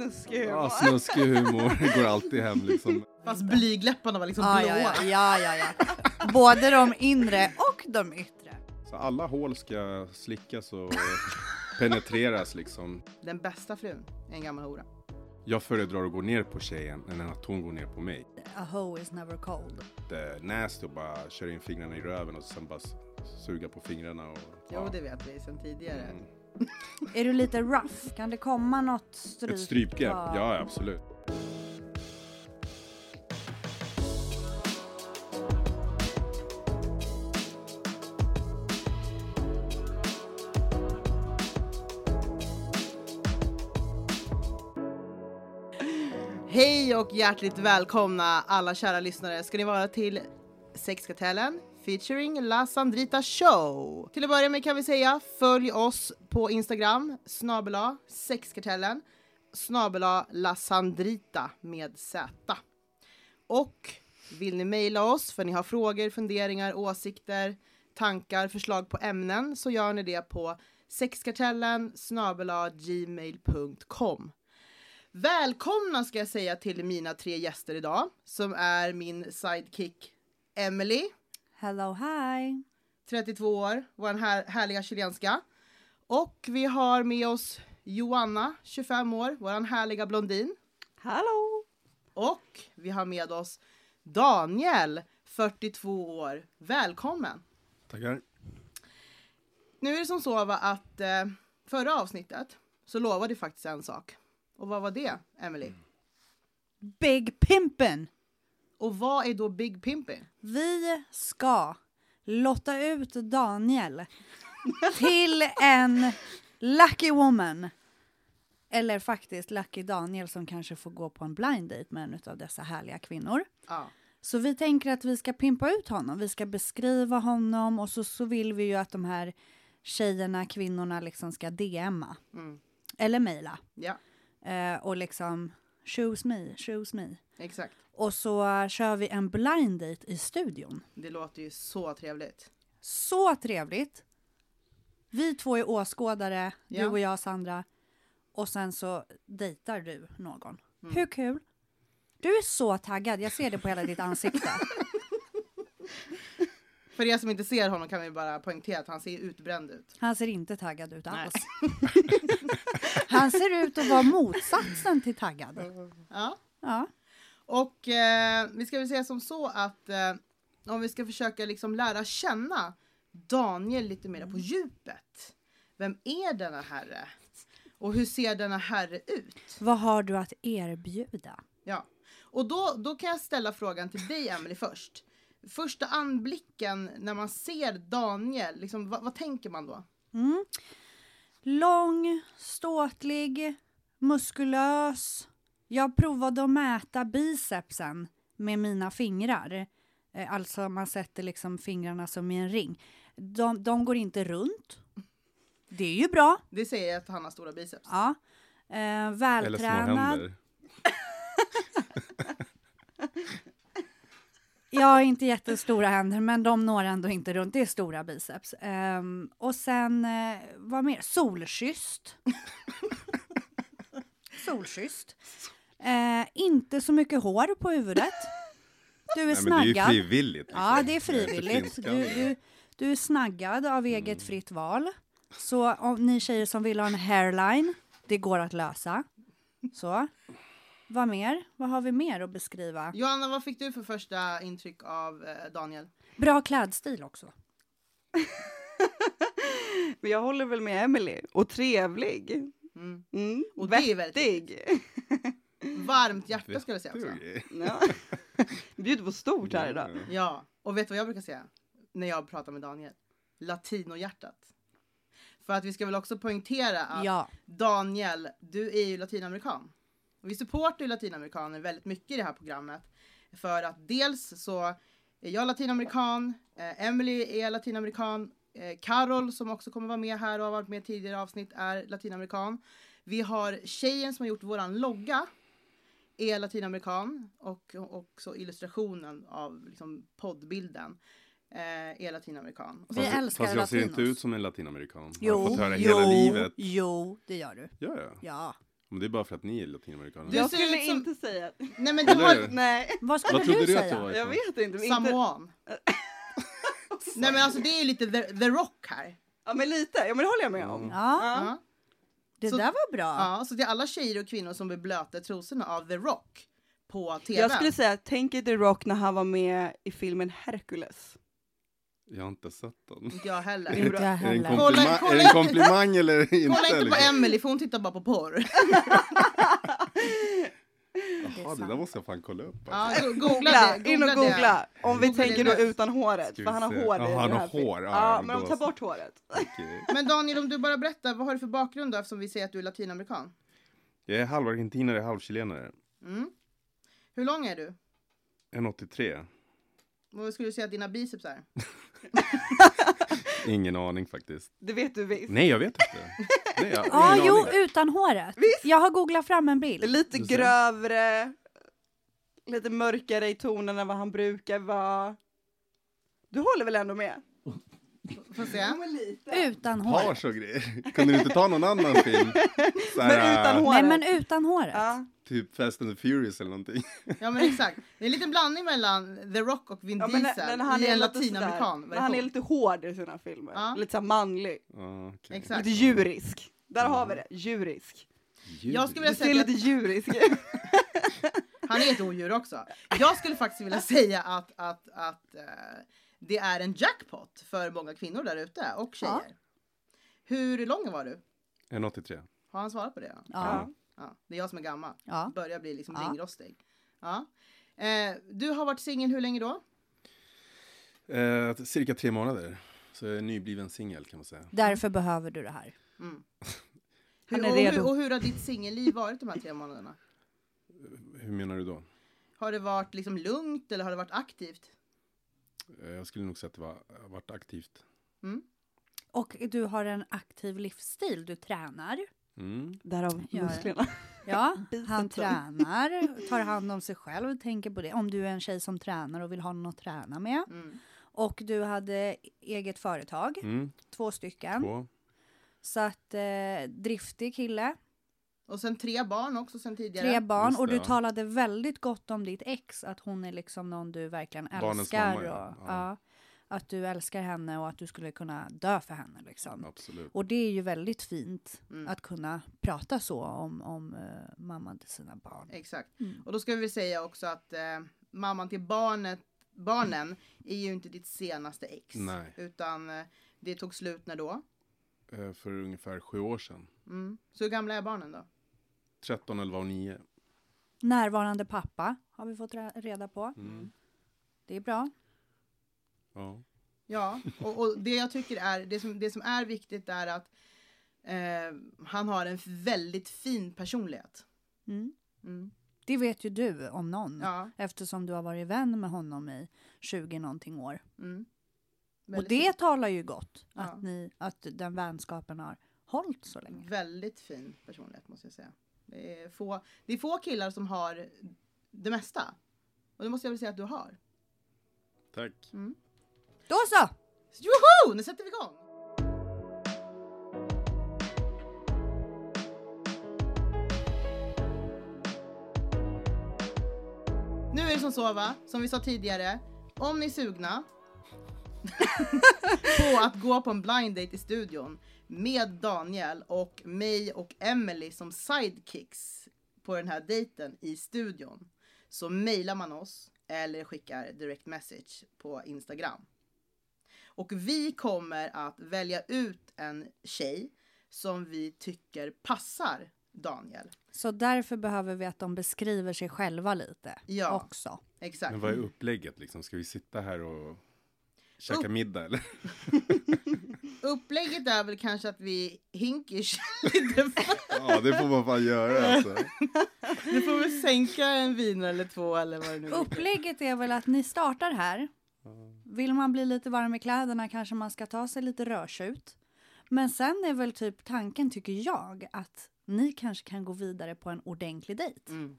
Snuskig humor. Ja, snuskig humor går alltid hem liksom. Fast blygläpparna var liksom Ja, blåa. ja, ja, ja, ja, ja. Både de inre och de yttre. Så alla hål ska slickas och penetreras liksom. Den bästa frun är en gammal hora. Jag föredrar att gå ner på tjejen än att hon går ner på mig. A hoe is never cold. Det är nasty att bara köra in fingrarna i röven och sen bara suga på fingrarna och... Jo, det vet vi sedan tidigare. Mm. Är du lite rough? Kan det komma något stryp? Ett strypgrepp, ja absolut. Hej och hjärtligt välkomna alla kära lyssnare ska ni vara till Sexkartellen featuring La Sandrita Show. Till att börja med kan vi säga följ oss på Instagram snabela sexkartellen snabela La Sandrita med Z. Och vill ni mejla oss för ni har frågor, funderingar, åsikter, tankar, förslag på ämnen så gör ni det på sexkartellen snabela gmail.com. Välkomna ska jag säga till mina tre gäster idag som är min sidekick Emily, Hello, hi. 32 år, vår här, härliga chilenska. Och vi har med oss Joanna, 25 år, vår härliga blondin. Hallå! Och vi har med oss Daniel, 42 år. Välkommen! Tackar. Nu är det som så va, att eh, förra avsnittet så lovade vi faktiskt en sak. Och vad var det, Emily? Big Pimpin! Och vad är då Big Pimpin? Vi ska lotta ut Daniel till en lucky woman. Eller faktiskt Lucky Daniel som kanske får gå på en blind date med en av dessa härliga kvinnor. Ja. Så vi tänker att vi ska pimpa ut honom. Vi ska beskriva honom och så, så vill vi ju att de här tjejerna, kvinnorna liksom ska DMa. Mm. Eller mejla. ja, Eh, och liksom choose me, choose me. Exakt. Och så kör vi en blind date i studion. Det låter ju så trevligt. Så trevligt! Vi två är åskådare, Ja. du och jag Sandra. Och sen så dejtar du någon. Mm. Hur kul? Du är så taggad, jag ser det på hela ditt ansikte. För er som inte ser honom kan vi bara poängtera att han ser utbränd ut. Han ser inte taggad ut alls. Han ser ut att vara motsatsen till taggad. Ja. Ja. Och eh, vi ska väl säga som så att eh, om vi ska försöka liksom lära känna Daniel lite mer på djupet. Vem är denna herre? Och hur ser denna herre ut? Vad har du att erbjuda? Ja. Och då, då kan jag ställa frågan till dig Emily först. Första anblicken när man ser Daniel, liksom, vad, vad tänker man då? Mm. Lång, ståtlig, muskulös. Jag provade att mäta bicepsen med mina fingrar. Eh, Alltså man sätter liksom fingrarna som i en ring. De, de går inte runt. Det är ju bra. Det säger att han har stora biceps. Ja. Eh, Eller små vältränad. händer. Jag har inte jättestora händer, men de når ändå inte runt. Det är stora biceps. Ehm, och sen, eh, vad mer? Solkysst. Solkysst. Eh, inte så mycket hår på huvudet. Du är Nej, men det är ju snaggad. frivilligt. Liksom. Ja, det är frivilligt. Du, du, du är snaggad av eget fritt val. Så om ni tjejer som vill ha en hairline, det går att lösa. Så. Vad mer? Vad har vi mer att beskriva? Johanna, vad fick du för första intryck av eh, Daniel? Bra klädstil också. Men jag håller väl med Emily. Och trevlig. Mm. Mm. Och det är väldigt Vettig. Varmt hjärta skulle jag säga också. Ja. Bjuder på stort här idag. Ja, och vet du vad jag brukar säga när jag pratar med Daniel? Latinohjärtat. För att vi ska väl också poängtera att Ja. Daniel, du är ju latinamerikan. Och vi supportar ju latinamerikaner väldigt mycket i det här programmet. För att dels så är jag latinamerikan, eh, Emily är latinamerikan, eh, Carol som också kommer vara med här och har varit med i tidigare avsnitt är latinamerikan. Vi har tjejen som har gjort våran logga är latinamerikan och också illustrationen av liksom, poddbilden eh, är latinamerikan. Och Vi Fast, älskar fast jag ser inte latinos. ut som en latinamerikan. Jo, jag har fått höra jo, hela livet. jo, det gör du. Ja, ja. Ja. Men det är bara för att ni är latinamerikaner. Du Jag skulle som- inte säga. Nej men har hur? Nej, Vad skulle Vad du du att säga? det var? jag vet inte. men inte. samoan. Nej men alltså det är ju lite the, the rock här. Ja men lite, ja men det håller jag med om. Mm. Ja, Ja. Det Så- där var bra. Ja, så till alla tjejer och kvinnor som blir blöta trosorna av The Rock på TV. Jag skulle säga, tänk er The Rock när han var med i filmen Hercules. Jag har inte sett den. Jag heller. Inte jag Är det en, heller. Kolla- kolla är det en komplimang eller inte? Kolla inte på? Emily för hon tittar bara på porr. Jaha, det där måste jag fan kolla upp. Ja, Alltså. go- googla, Googla, det. in och det. googla. Om vi Googla tänker det då nu. utan håret, för han har hår Ja, i han har hår. Ja, Ja, men de tar bort håret. Okej. Men Daniel, om du bara berättar, vad har du för bakgrund då eftersom vi säger att du är latinamerikan? Jag är halv argentinare, halv chilenare. Mm. Hur lång är du? 1,83. Och vad skulle du säga att dina biceps är? Ingen aning faktiskt. Det vet du visst. Nej, jag vet inte. Nej, jag, Ja, ingen jo, aning. utan håret. Jag har googlat fram en bild. Lite grövre, lite mörkare i tonen än vad han brukar vara. Du håller väl ändå med? Får se. Utan håret. Page och grejer. Kunde du inte ta någon annan film? Men utan äh, hår. Nej, men utan håret. Ja. Typ Fast and the Furious eller någonting. Ja men exakt. Det är en liten blandning mellan The Rock och Vin Ja, men Diesel när, när han i är en lite latinamerikan sådär, när han är version. lite hård i sina filmer. Ja. Lite såhär manlig. Ja, okej. Exakt. Lite djurisk. Där har vi det, djurisk. Jag skulle Du vilja ser säga lite att djurisk han är ett odjur också. Jag skulle faktiskt vilja säga att, att, att eh, det är en jackpot för många kvinnor där ute och tjejer. Hur lång var du? 1,83. Har han svarat på det? Ja. Ja, det är jag som är gammal. Ja. Börjar bli liksom Ja. ringrostig. Ja. Eh, du har varit singel hur länge då? Eh, cirka tre månader. Så jag är nybliven singel kan man säga. Därför behöver du det här. Mm. Han Hur, är och, redo. hur, och hur har ditt singelliv varit de här tre månaderna? Hur menar du då? Har det varit liksom lugnt eller har det varit aktivt? Eh, jag skulle nog säga att det har varit aktivt. Mm. Och du har en aktiv livsstil. Du tränar. Mm. Därav musklerna. Ja, han tränar, tar hand om sig själv, tänker på det. Om du är en tjej som tränar och vill ha någon att träna med. Mm. Och du hade eget företag, Mm. två stycken. Två. Så att eh, driftig kille, Och sen tre barn också sen tidigare. tre barn. Just Och det, du ja. talade väldigt gott om ditt ex, att hon är liksom någon du verkligen Barnens älskar. mamma, ja. och, Ja. ja, att du älskar henne och att du skulle kunna dö för henne. Liksom. Absolut. Och det är ju väldigt fint Mm. att kunna prata så om, om eh, mamman till sina barn. Exakt. Mm. Och då ska vi säga också att eh, mamman till barnet, barnen är ju inte ditt senaste ex. Nej. Utan eh, det tog slut när då? För ungefär sju år sedan. Mm. Så hur gamla är barnen då? 13, 11 och 9. Närvarande pappa har vi fått re- reda på. Mm. Det är bra. Ja. Ja, och, och det jag tycker är, det som, det som är viktigt är att eh, han har en väldigt fin personlighet. Mm. Mm. Det vet ju du om någon. Ja. Eftersom du har varit vän med honom i 20 någonting år. Mm. Och det fin. talar ju gott. Ja. Att, ni, att den vänskapen har hållit så länge. Väldigt fin personlighet måste jag säga. Det är, få, det är få killar som har det mesta. Och det måste jag väl säga att du har. Tack. Då så! Joho! Nu sätter vi igång! Nu är det som så va, som vi sa tidigare. Om ni är sugna på att gå på en blind date i studion med Daniel och mig och Emily som sidekicks på den här dejten i studion så mejlar man oss eller skickar direct message på Instagram. Och vi kommer att välja ut en tjej som vi tycker passar Daniel. Så därför behöver vi att de beskriver sig själva lite Ja. också. Exakt. Men vad är upplägget liksom? Ska vi sitta här och käka Upp- middag eller? Upplägget är väl kanske att vi hinkers lite för... Ja, det får man fan göra alltså. Du får väl sänka en vin eller två eller vad det nu är. Upplägget är väl att ni startar här. Vill man bli lite varm i kläderna kanske man ska ta sig lite rödtjut. Men sen är väl typ tanken, tycker jag, att ni kanske kan gå vidare på en ordentlig dejt. Mm.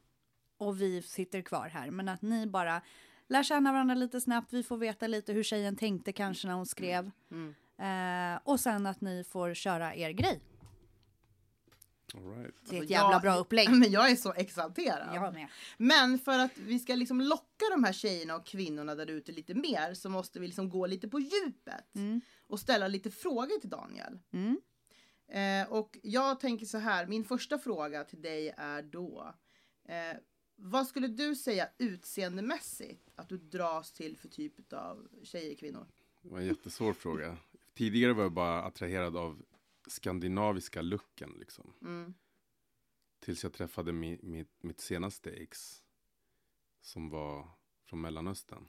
Och vi sitter kvar här. Men att ni bara lär känna varandra lite snabbt. Vi får veta lite hur tjejen tänkte kanske när hon skrev. Mm. Eh, och sen att ni får köra er grej. All right. Det är ett Alltså, jävla jag- bra upplägg. Men jag är så exalterad. Jag med. Men för att vi ska liksom locka de här tjejerna och kvinnorna där ute lite mer så måste vi liksom gå lite på djupet Mm. och ställa lite frågor till Daniel. Mm. Eh, och jag tänker så här, min första fråga till dig är då. Eh, vad skulle du säga utseendemässigt att du dras till för typ av tjejer, kvinnor? Det var en jättesvår fråga. Tidigare var jag bara attraherad av skandinaviska looken liksom. Mm. Tills jag träffade mi, mitt, mitt senaste ex. Som var från Mellanöstern.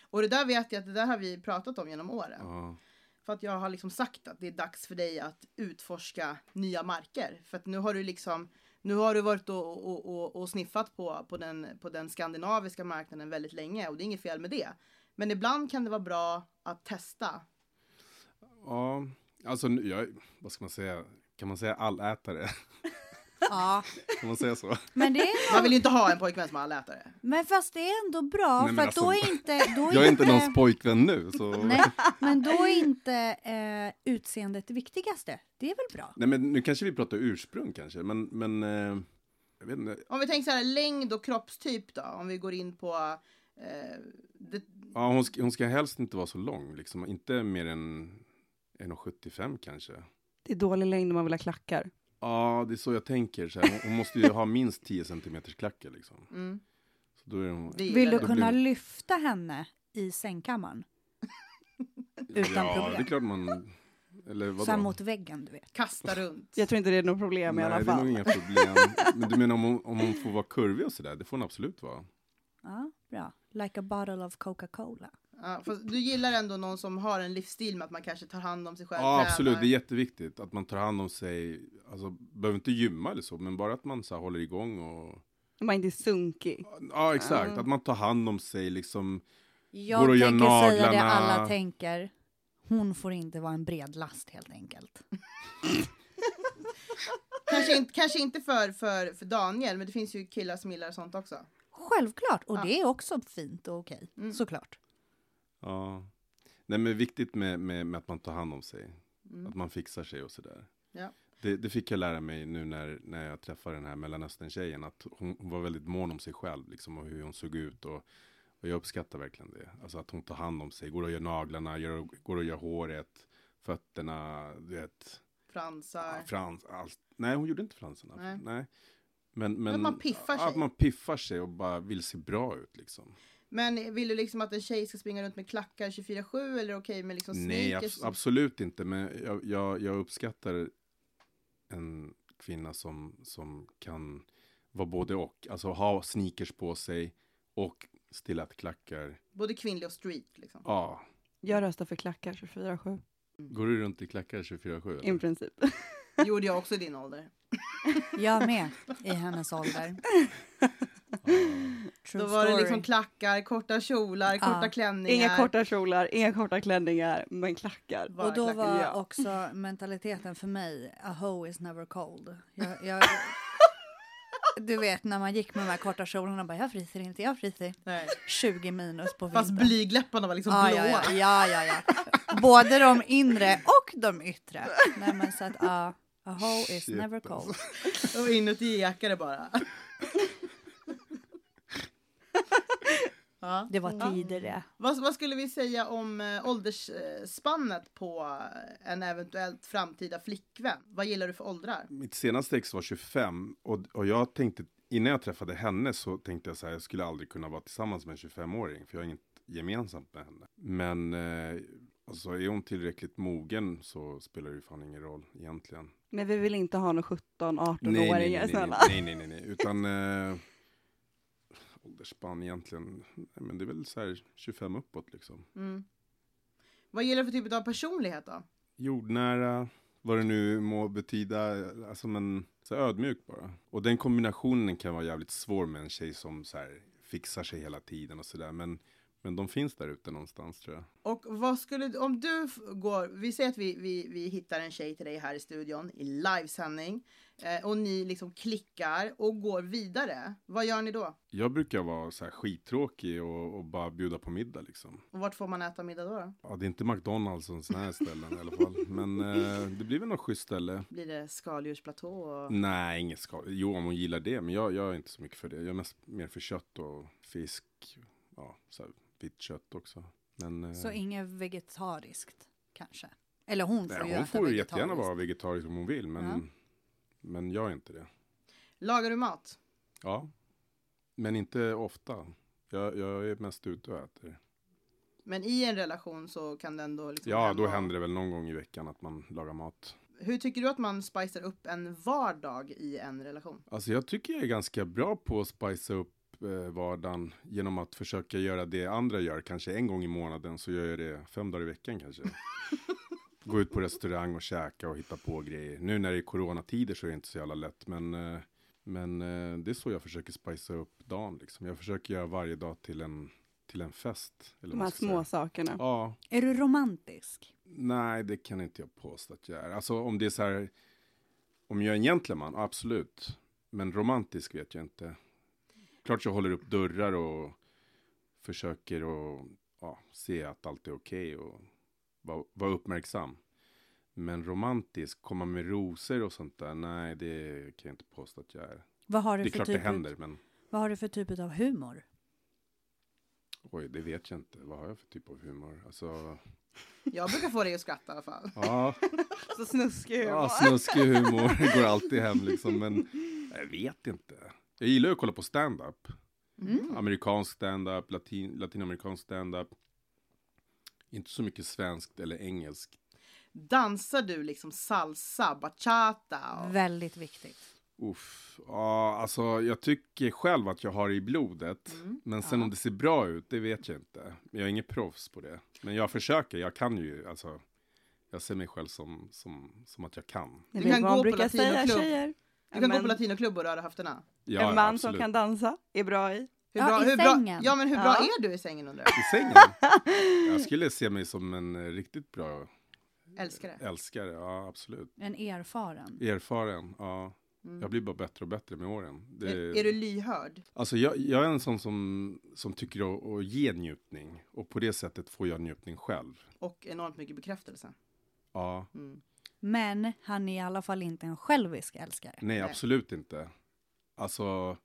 Och det där vet jag att det där har vi pratat om genom åren. Ja, För att jag har liksom sagt att det är dags för dig att utforska nya marker. För att nu har du liksom nu har du varit och, och, och, och sniffat på, på, den, på den skandinaviska marknaden väldigt länge och det är inget fel med det. Men ibland kan det vara bra att testa. ja alltså jag, vad ska man säga? Kan man säga allätare? Ja, Kan man säga så? men det är Man vill ju inte ha en pojkvän som är allätare. Men fast det är ändå bra Nej, men för att då alltså, är inte... Då är Jag är inte någons pojkvän nu. Så... Nej, men då är inte eh, utseendet det viktigaste. Det är väl bra? Nej, men nu kanske vi pratar ursprung kanske. Men, men eh, jag vet inte. Om vi tänker så här längd och kroppstyp då. Om vi går in på eh, det, Ja, hon, ska, hon ska helst inte vara så lång. Liksom. Inte mer än 1,75 kanske. Det är dålig längd om man vill ha klackar. Ja, det är så jag tänker. Så här. Hon, måste ju ha minst 10 centimeters klackar. Liksom. mm, Så då är hon... Vill du kunna blir- lyfta henne i sängkammaren? Utan ja, problem. det är klart man... Eller vadå? Så här mot väggen, du vet. Kasta runt. Jag tror inte det är något problem Nej, i alla det är nog fall. inga problem. Men du menar om hon, om hon får vara kurvig och sådär? Det får hon absolut vara. Ja, bra. Like a bottle of Coca-Cola. Ja, fast du gillar ändå någon som har en livsstil med att man kanske tar hand om sig själv. Ja, tränar. absolut. Det är jätteviktigt att man tar hand om sig. Alltså, behöver inte gymma eller så, men bara att man så här, håller igång och... Man är inte sunkig. Ja, exakt. Ja. Att man tar hand om sig liksom. Jag Går och gör tänker säga det naglarna. alla tänker. Hon får inte vara en bred last helt enkelt. Kanske inte, kanske inte för, för, för Daniel, men det finns ju killar som gillar sånt också. Självklart, och Ja. det är också fint och okej. Mm. Såklart. Ja. Nej, men viktigt med, med, med att man tar hand om sig. Mm. Att man fixar sig och sådär. Ja. Det, det fick jag lära mig nu när, när jag träffade den här Mellanöstern-tjejen. Att hon, hon var väldigt mån om sig själv liksom, och hur hon såg ut. Och, och jag uppskattar verkligen det. Alltså att hon tar hand om sig. Går och gör naglarna, gör, går och gör håret, fötterna, du vet. Fransar. Ja, frans, allt. Nej, hon gjorde inte fransarna. Nej. Nej. Men, men, Att man piffar ja, Att sig. man piffar sig och bara vill se bra ut liksom. Men vill du liksom att en tjej ska springa runt med klackar 24-7 eller okej med liksom Nej, sneakers? abs- absolut inte. Men jag, jag, jag uppskattar en kvinna som, som kan vara både och. Alltså ha sneakers på sig och stilettklackar. Både kvinnlig och street liksom. Ja. Jag röstar för klackar 24-7. Går du runt i klackar 24-7? I princip. Det gjorde jag också i din ålder. Jag med, i hennes ålder. True Då var det story. liksom klackar, korta kjolar, korta klänningar. Inga korta kjolar, inga korta klänningar, men klackar. Bara Och då klackar, var ja. också mentaliteten för mig, a hoe is never cold. Jag, jag, du vet när man gick med de här korta kjolarna, bara, jag fryser inte, jag fryser. Nej. 20 minus på Fast vintern. blygläpparna var liksom ja, blåa. ja, ja, ja, ja, ja. Både de inre och de yttre. Nej men så att, ja, a hoe is Shit, never cold. alltså. Och inuti ekade bara. Ja. Det var tider det. Vad, vad skulle vi säga om äh, åldersspannet på eh, en eventuellt framtida flickvän? Vad gillar du för åldrar? Mitt senaste ex var 25 och, och jag tänkte, innan jag träffade henne så tänkte jag så här, jag skulle aldrig kunna vara tillsammans med en 25-åring för jag har inget gemensamt med henne. Men eh, alltså, är hon tillräckligt mogen så spelar det ju fan ingen roll egentligen. Men vi vill inte ha någon 17-18-åringar nej, nej, nej, snälla. nej, nej, nej, nej, utan eh, åldersspann egentligen, men det är väl så här 25 uppåt liksom. Mm. Vad gillar du för typ av personlighet då? Jordnära, vad det nu må betyda, alltså men så ödmjuk bara. Och den kombinationen kan vara jävligt svår med en tjej som så här fixar sig hela tiden och sådär. Men, Men de finns där ute någonstans tror jag. Och vad skulle, om du går, vi säger att vi, vi, vi hittar en tjej till dig här i studion i livesändning eh, och ni liksom klickar och går vidare. Vad gör ni då? Jag brukar vara så här skittråkig och, och bara bjuda på middag liksom. Och vart får man äta middag då? då? Ja, det är inte McDonalds och sådana här ställen i alla fall. Men eh, det blir väl något schysst ställe. Blir det skaldjursplatå? Och... Nej, inget skal. Jo, om hon gillar det. Men jag, jag är inte så mycket för det. Jag är mest mer för kött och fisk. Ja, så här, vitt kött också. Men eh, Så inget vegetariskt kanske? Eller hon får nej, ju hon får ju jättegärna vara vegetarisk om hon vill. Men, Ja. men jag är inte det. Lagar du mat? Ja, men inte ofta. Jag, jag är mest ute och äter. Men i en relation så kan det ändå liksom Ja, då händer det väl någon gång i veckan att man lagar mat. Hur tycker du att man spicar upp en vardag i en relation? Alltså jag tycker jag är ganska bra på att spicea upp eh, vardagen genom att försöka göra det andra gör. Kanske en gång i månaden så gör jag det fem dagar i veckan kanske. Gå ut på restaurang och käka och hitta på grejer. Nu när det är coronatider så är det inte så jävla lätt. Men, eh, men eh, det är så jag försöker spicea upp dagen. Liksom. Jag försöker göra varje dag till en, till en fest. Eller De här små sakerna. Ja, Är du romantisk? Nej, det kan inte jag påstå att jag är. Alltså om det är så här, om jag är en gentleman, absolut. Men romantisk vet jag inte. Klart jag håller upp dörrar och försöker att ja, se att allt är okej och vara vara uppmärksam. Men romantisk, komma med rosor och sånt där, nej det kan jag inte påstå att jag är. Vad har Det du är för klart det typ händer, men Vad har du för typ av humor? oj, det vet jag inte. Vad har jag för typ av humor? Alltså, Jag brukar få dig att skratta i alla fall. ja, Så snuskig humor. Ja, snuskig humor går alltid hem liksom, men jag vet inte. Jag gillar ju att kolla på stand-up. Mm. Amerikansk stand-up, latin, latinamerikansk stand-up. Inte så mycket svenskt eller engelskt. Dansar du liksom salsa, bachata? Och... Väldigt viktigt. Uff, ja, alltså jag tycker själv att jag har det i blodet. Mm. Men sen Ja. om det ser bra ut, det vet jag inte. Jag är ingen proffs på det. Men jag försöker, jag kan ju, alltså. Jag ser mig själv som, som, som att jag kan. Du kan gå på latinoklubb. Du kan gå En på latinoklubb och röra höfterna. Ja, en man absolut. som kan dansa är bra i. Hur Ja, bra, i hur bra, sängen. ja, men hur bra Ja. är du i sängen undrar jag? I sängen? Jag skulle se mig som en eh, riktigt bra Älskar det. älskare. Ja, absolut. En erfaren. Erfaren, ja. Mm. Jag blir bara bättre och bättre med åren. Det, Är, är du lyhörd? Alltså jag, jag är en sån som, som tycker att, att ge njutning. Och på det sättet får jag njutning själv. Och enormt mycket bekräftelse. Ja, Mm. Men han är i alla fall inte en självisk älskare. nej, absolut inte. Alltså,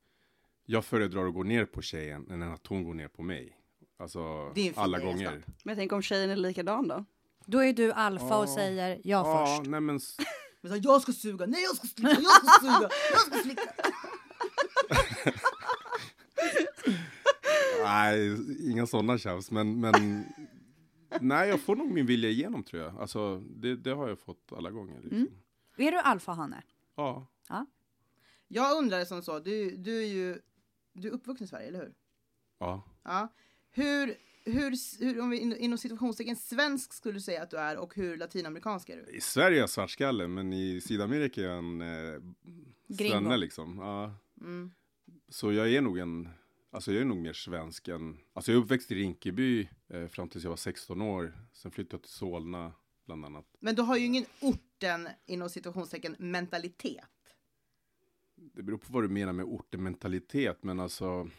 jag föredrar att gå ner på tjejen än att hon går ner på mig. Alltså, Det är en fin alla egenskap. gånger. Men jag tänker om tjejen är likadan då? Då är du alfa och säger jag Ja, först. nej men Men så, jag ska suga, nej jag ska slicka, jag ska suga, jag ska slicka. nej, inga sådana tjafs. Men, men nej, jag får nog min vilja igenom tror jag. Alltså, det, det har jag fått alla gånger. Liksom. Mm. Är du alfahane? Ja, Jag undrar som så, du, du är ju du är uppvuxen i Sverige, eller hur? ja. Ja. Hur, hur, hur om vi in- inom situationstecken svensk skulle du säga att du är och hur latinamerikansk är du? I Sverige är jag svartskalle, men i Sydamerika är jag en eh, svenne liksom. Ja. Mm. Så jag är nog en, alltså jag är nog mer svensk än, alltså jag är uppväxt i Rinkeby eh, fram tills jag var 16 år. Sen flyttade jag till Solna bland annat. Men du har ju ingen orten inom situationstecken mentalitet. Det beror på vad du menar med ortenmentalitet, men alltså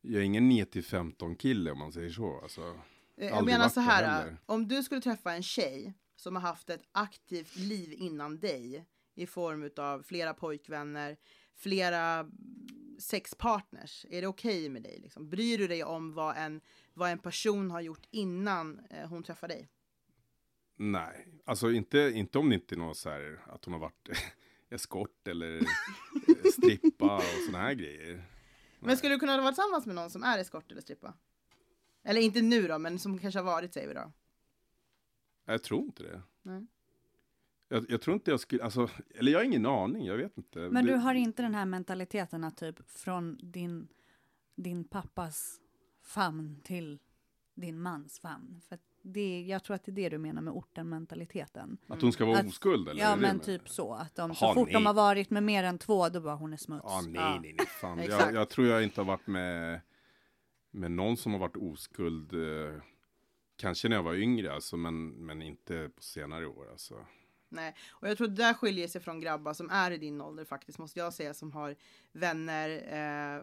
jag är ingen 9 till 15 kille om man säger så. Alltså, Eh, Jag menar så här, heller. om du skulle träffa en tjej som har haft ett aktivt liv innan dig i form av flera pojkvänner, flera sexpartners, är det okej med dig? Liksom? Bryr du dig om vad en, vad en person har gjort innan eh, hon träffar dig? nej, alltså inte, inte om det inte är något så här att hon har varit eskort eller eh, strippa och såna här grejer. Men skulle du kunna vara tillsammans med någon som är eskort eller strippa? Eller inte nu då, men som kanske har varit säger vi då. Jag tror inte det. Nej. Jag, jag tror inte jag skulle, alltså, eller jag har ingen aning, jag vet inte. Men du har inte den här mentaliteten att typ från din, din pappas famn till din mans famn. För att det, jag tror att det är det du menar med orten-mentaliteten. Att hon ska vara Att- oskuld eller? Ja men med- typ så. Att de, så fort de nej. har varit med mer än två, då bara hon är smuts. Ja, nej, Ja. nej, nej, fan. Jag, jag tror jag inte har varit med, men någon som har varit oskuld, eh, kanske när jag var yngre alltså, men, men inte på senare år alltså. Nej, och jag tror det där skiljer sig från grabbar som är i din ålder faktiskt, måste jag säga, som har vänner eh,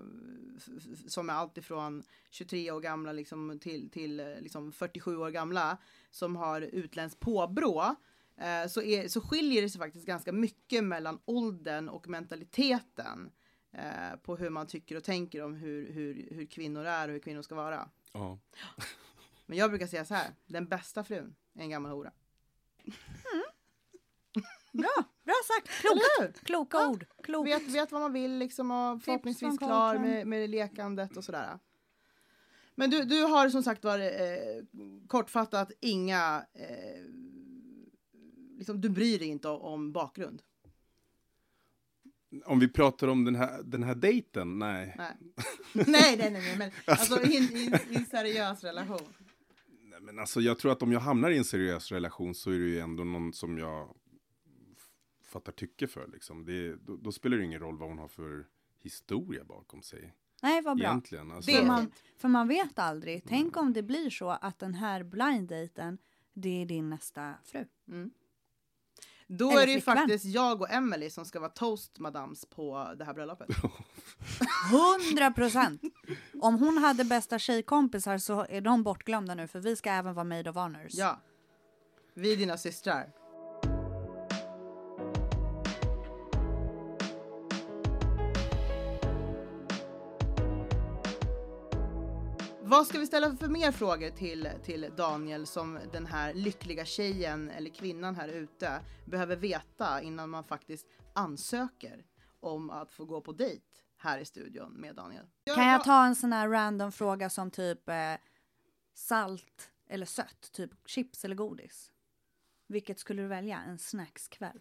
som är alltifrån 23 år gamla liksom, till, till eh, liksom 47 år gamla, som har utländskt påbrå. Eh, så, är, så skiljer det sig faktiskt ganska mycket mellan åldern och mentaliteten eh, på hur man tycker och tänker om hur, hur, hur kvinnor är och hur kvinnor ska vara. Ja. Men jag brukar säga så här, den bästa frun är en gammal hora. Bra, bra sagt. Klokt. Kloka Ja. ord. Klokt. vet, vet vad man vill liksom och förhoppningsvis klar med, med lekandet och sådär. Men du, du har som sagt var eh, kortfattat inga, eh, liksom, du bryr dig inte om, bakgrund. Om vi pratar om den här, den här dejten, nej. Nej, nej, nej, nej, men alltså i, i, en seriös relation. nej. Men alltså jag tror att om jag hamnar i en seriös relation så är det ju ändå någon som jag fattar tycke för liksom. Det, då, då spelar det ingen roll vad hon har för historia bakom sig. Nej, vad bra. Egentligen. Alltså, För man, för man vet aldrig. Tänk om det blir så att den här blind daten det är din nästa fru. Mm. Då Eller är det ju flickvän. faktiskt jag och Emily som ska vara toast madams på det här bröllopet. 100 procent! Om hon hade bästa tjejkompisar så är de bortglömda nu för vi ska även vara maid of honors. Ja. Vi är dina systrar. Vad ska vi ställa för mer frågor till, till Daniel som den här lyckliga tjejen eller kvinnan här ute behöver veta innan man faktiskt ansöker om att få gå på dejt här i studion med Daniel? Kan jag ta en sån här random fråga som typ eh, salt eller sött? Typ chips eller godis? Vilket skulle du välja? En snackskväll?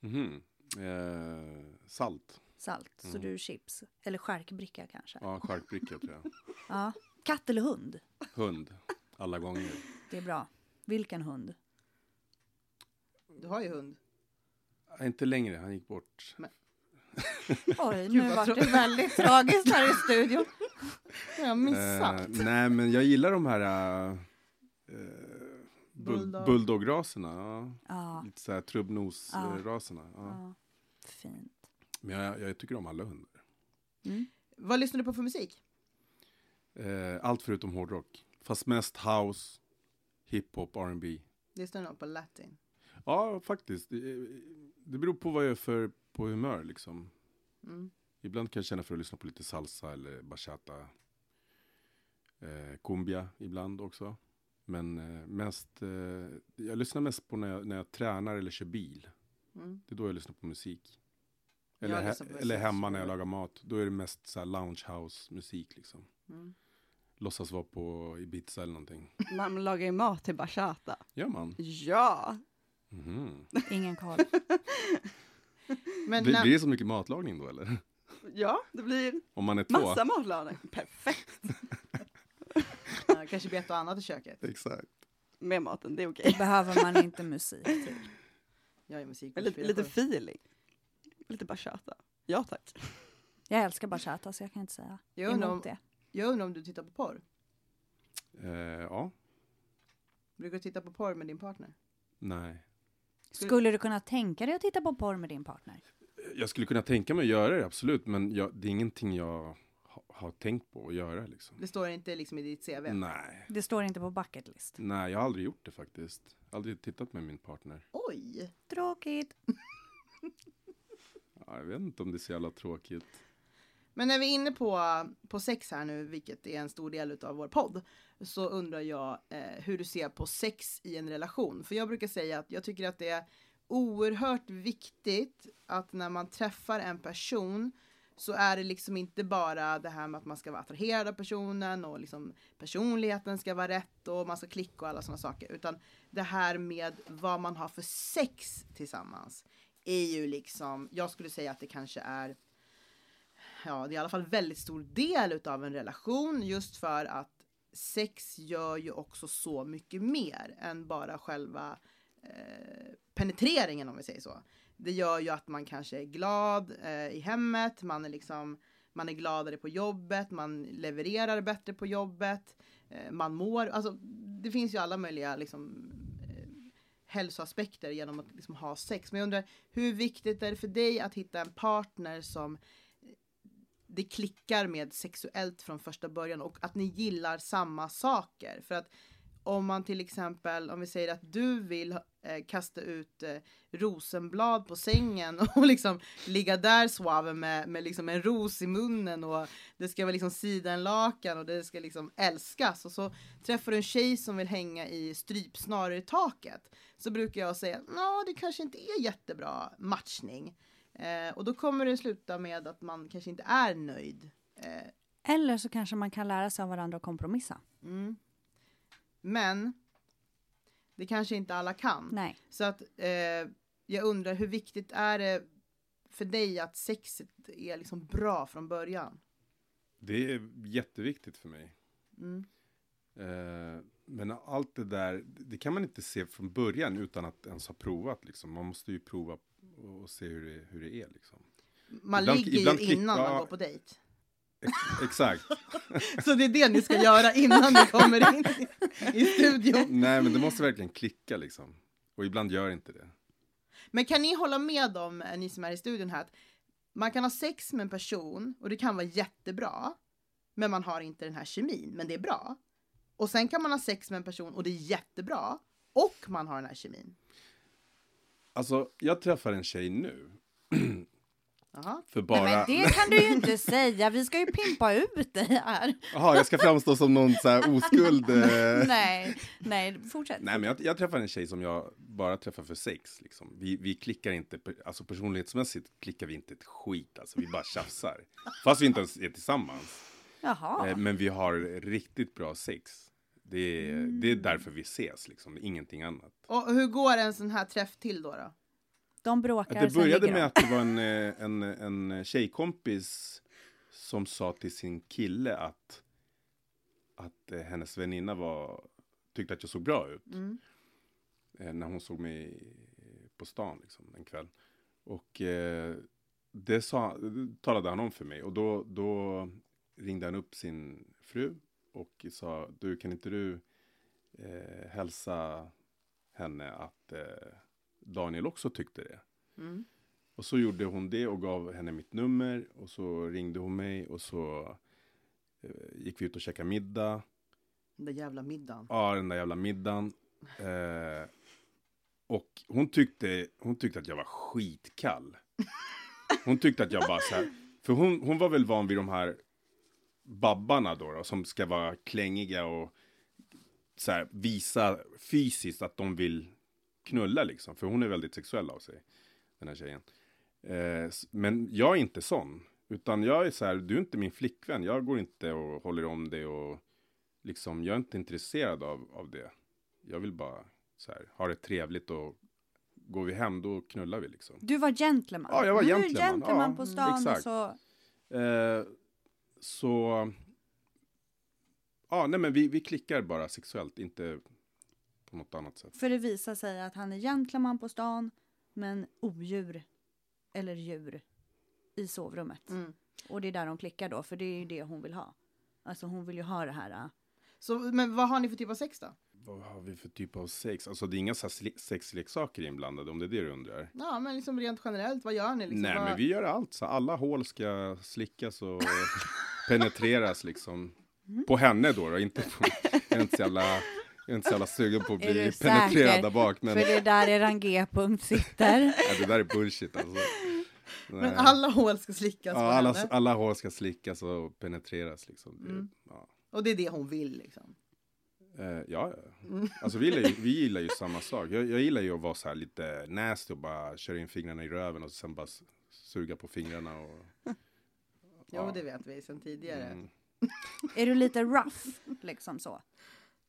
Mhm. eh, salt. Salt, så Mm. du är chips. Eller charkbricka kanske? Ja, charkbricka tror jag. Ja. Katt eller hund? Hund. Alla gånger. Det är bra. Vilken hund? Du har ju hund. Inte längre, han gick bort. Oj, Gud, nu var det väldigt tragiskt här i studion. Jag har missat. Eh, nej, men jag gillar de här uh, bull, Bulldog. bulldograserna. Ja. Ja, Lite så här trubbnos-raserna. Ja. ja. Fint. Men jag, jag tycker om alla hundar. Mm. Vad lyssnar du på för musik? Eh, allt förutom hårdrock. Fast mest house, hiphop, R&B. Lyssnar du nog på latin? Ja, faktiskt. Det, det beror på vad jag är för på humör liksom. Mm. Ibland kan jag känna för att lyssna på lite salsa eller bachata. Eh, cumbia ibland också. Men eh, mest, eh, jag lyssnar mest på när jag, när jag tränar eller kör bil. Mm. Det är då jag lyssnar på musik. Eller, he, på eller musik, hemma när jag lagar mat. Då är det mest så här lounge house musik liksom. Mm. Låtsas vara på Ibiza eller någonting. Man lagar ju mat till bachata. Gör man? Ja! Mhm. Ingen koll. Men Det när, blir så mycket matlagning då eller? Ja, det blir Om man är två? massa matlagning. Perfekt. ja, kanske blir ett och annat i köket. Exakt. Med maten, det är okej. Det behöver man inte musik till. Jag är musik. Lite, lite feeling. Lite bachata. Ja tack. Jag älskar bachata så jag kan inte säga om, emot det. Jag undrar om du tittar på porr? Eh, ja, Brukar du titta på porr med din partner? nej. Skulle du kunna tänka dig att titta på porr med din partner? Jag skulle kunna tänka mig att göra det, absolut. Men jag, det är ingenting jag ha, har tänkt på att göra liksom. Det står inte liksom i ditt CV? Nej. Det står inte på bucket list. Nej, jag har aldrig gjort det faktiskt. Aldrig tittat med min partner. Oj! Tråkigt. Ja, jag vet inte om det är så jävla tråkigt. Men när vi är inne på, på sex här nu, vilket är en stor del av vår podd, så undrar jag eh, hur du ser på sex i en relation. För jag brukar säga att jag tycker att det är oerhört viktigt att när man träffar en person så är det liksom inte bara det här med att man ska vara attraherad av personen och liksom personligheten ska vara rätt och man ska klicka och alla sådana saker. Utan det här med vad man har för sex tillsammans är ju liksom, jag skulle säga att det kanske är ja, det är i alla fall väldigt stor del utav en relation just för att sex gör ju också så mycket mer än bara själva eh, penetreringen om vi säger så. Det gör ju att man kanske är glad eh, i hemmet, man är liksom man är gladare på jobbet, man levererar bättre på jobbet, eh, man mår, alltså det finns ju alla möjliga liksom eh, hälsoaspekter genom att liksom ha sex. Men jag undrar, hur viktigt är det för dig att hitta en partner som eh, det klickar med sexuellt från första början och att ni gillar samma saker? För att om man till exempel, om vi säger att du vill eh, kasta ut eh, rosenblad på sängen och liksom ligga där suave med, med liksom en ros i munnen och det ska vara liksom sidenlakan och det ska liksom älskas och så träffar du en tjej som vill hänga i strypsnaror i taket så brukar jag säga att det kanske inte är jättebra matchning eh, och då kommer det sluta med att man kanske inte är nöjd. Eh, Eller så kanske man kan lära sig av varandra och kompromissa. mm. Men det kanske inte alla kan. Nej. Så att eh, jag undrar hur viktigt är det för dig att sexet är liksom bra från början? Det är jätteviktigt för mig. Mm. Eh, men allt det där, det kan man inte se från början utan att ens ha provat. Liksom. Man måste ju prova och se hur det, hur det är. Liksom. Man Ibland- ligger ibland ju klick- innan man går på dejt. Ex- exakt. Så det är det ni ska göra innan ni kommer in i, i studion. Nej, men det måste verkligen klicka liksom. Och ibland gör inte det. Men kan ni hålla med om, eh, ni som är i studion här, att man kan ha sex med en person och det kan vara jättebra, men man har inte den här kemin, men det är bra. Och sen kan man ha sex med en person och det är jättebra, och man har den här kemin. Alltså, jag träffar en tjej nu. För Nej, bara... men det kan du ju inte säga. Vi ska ju pimpa ut dig här. Jaha, jag ska framstå som någon så här oskuld. Eh... Nej, nej, fortsätt. Nej, men jag, jag träffar en tjej som jag bara träffar för sex. Liksom. Vi, vi klickar inte, alltså personlighetsmässigt klickar vi inte ett skit. Alltså, vi bara tjafsar. Fast vi inte ens är tillsammans. Jaha. Eh, men vi har riktigt bra sex. Det är, det är därför vi ses, liksom. ingenting annat. Och hur går en sån här träff till då? då? De bråkar, Att det började med de. att det var en, eh, en, en tjejkompis som sa till sin kille att, att eh, hennes väninna var, tyckte att jag såg bra ut. Mm. eh, när hon såg mig på stan liksom, en kväll. Och eh, det sa, det talade han om för mig och då, då ringde han upp sin fru och sa du kan inte du eh, hälsa henne att eh, Daniel också tyckte det. Mm. Och så gjorde hon det och gav henne mitt nummer och så ringde hon mig och så eh, gick vi ut och käkade middag. Den där jävla middagen. Ja, den där jävla middagen. Eh, och hon tyckte, hon tyckte att jag var skitkall. Hon tyckte att jag bara så här, för hon, hon var väl van vid de här babbarna då, då som ska vara klängiga och så här, visa fysiskt att de vill knulla liksom. För hon är väldigt sexuell av sig, den här tjejen. Eh, men jag är inte sån. Utan jag är så här, du är inte min flickvän. Jag går inte och håller om dig och liksom, jag är inte intresserad av, av det. Jag vill bara så här, ha det trevligt och går vi hem då knullar vi liksom. Du var gentleman. Ja, jag var du gentleman. är gentleman Ja, på stan exakt. och så... Eh, så, ja nej men vi, vi klickar bara sexuellt, inte på något annat sätt. För det visar sig att han är gentleman på stan, men odjur, eller djur, i sovrummet. Mm. Och det är där de klickar då, för det är ju det hon vill ha. Alltså hon vill ju ha det här. äh, Så, men vad har ni för typ av sex då? Vad har vi för typ av sex? Alltså det är inga sexleksaker inblandade om det är det du undrar. Ja, men liksom rent generellt, vad gör ni? Liksom? Nej vad... men vi gör allt, så alla hål ska slickas och penetreras liksom. På henne då, då inte på, jag är inte så jävla, jag är inte så jävla sugen på att bli penetrerad säker? där bak. Men För det är där eran G-punkt sitter. nej, det där är bullshit alltså. Men alla hål ska slickas på Ja, alla, henne. alla hår ska slickas och penetreras liksom. Mm. ja. Och det är det hon vill liksom. Eh, ja, ja. Alltså vi gillar, ju, vi gillar ju samma sak. Jag, jag gillar ju att vara så här lite nasty och bara köra in fingrarna i röven och sen bara suga på fingrarna och... Jo, Ja. det vet vi sedan tidigare. Mm. Är du lite rough, liksom så?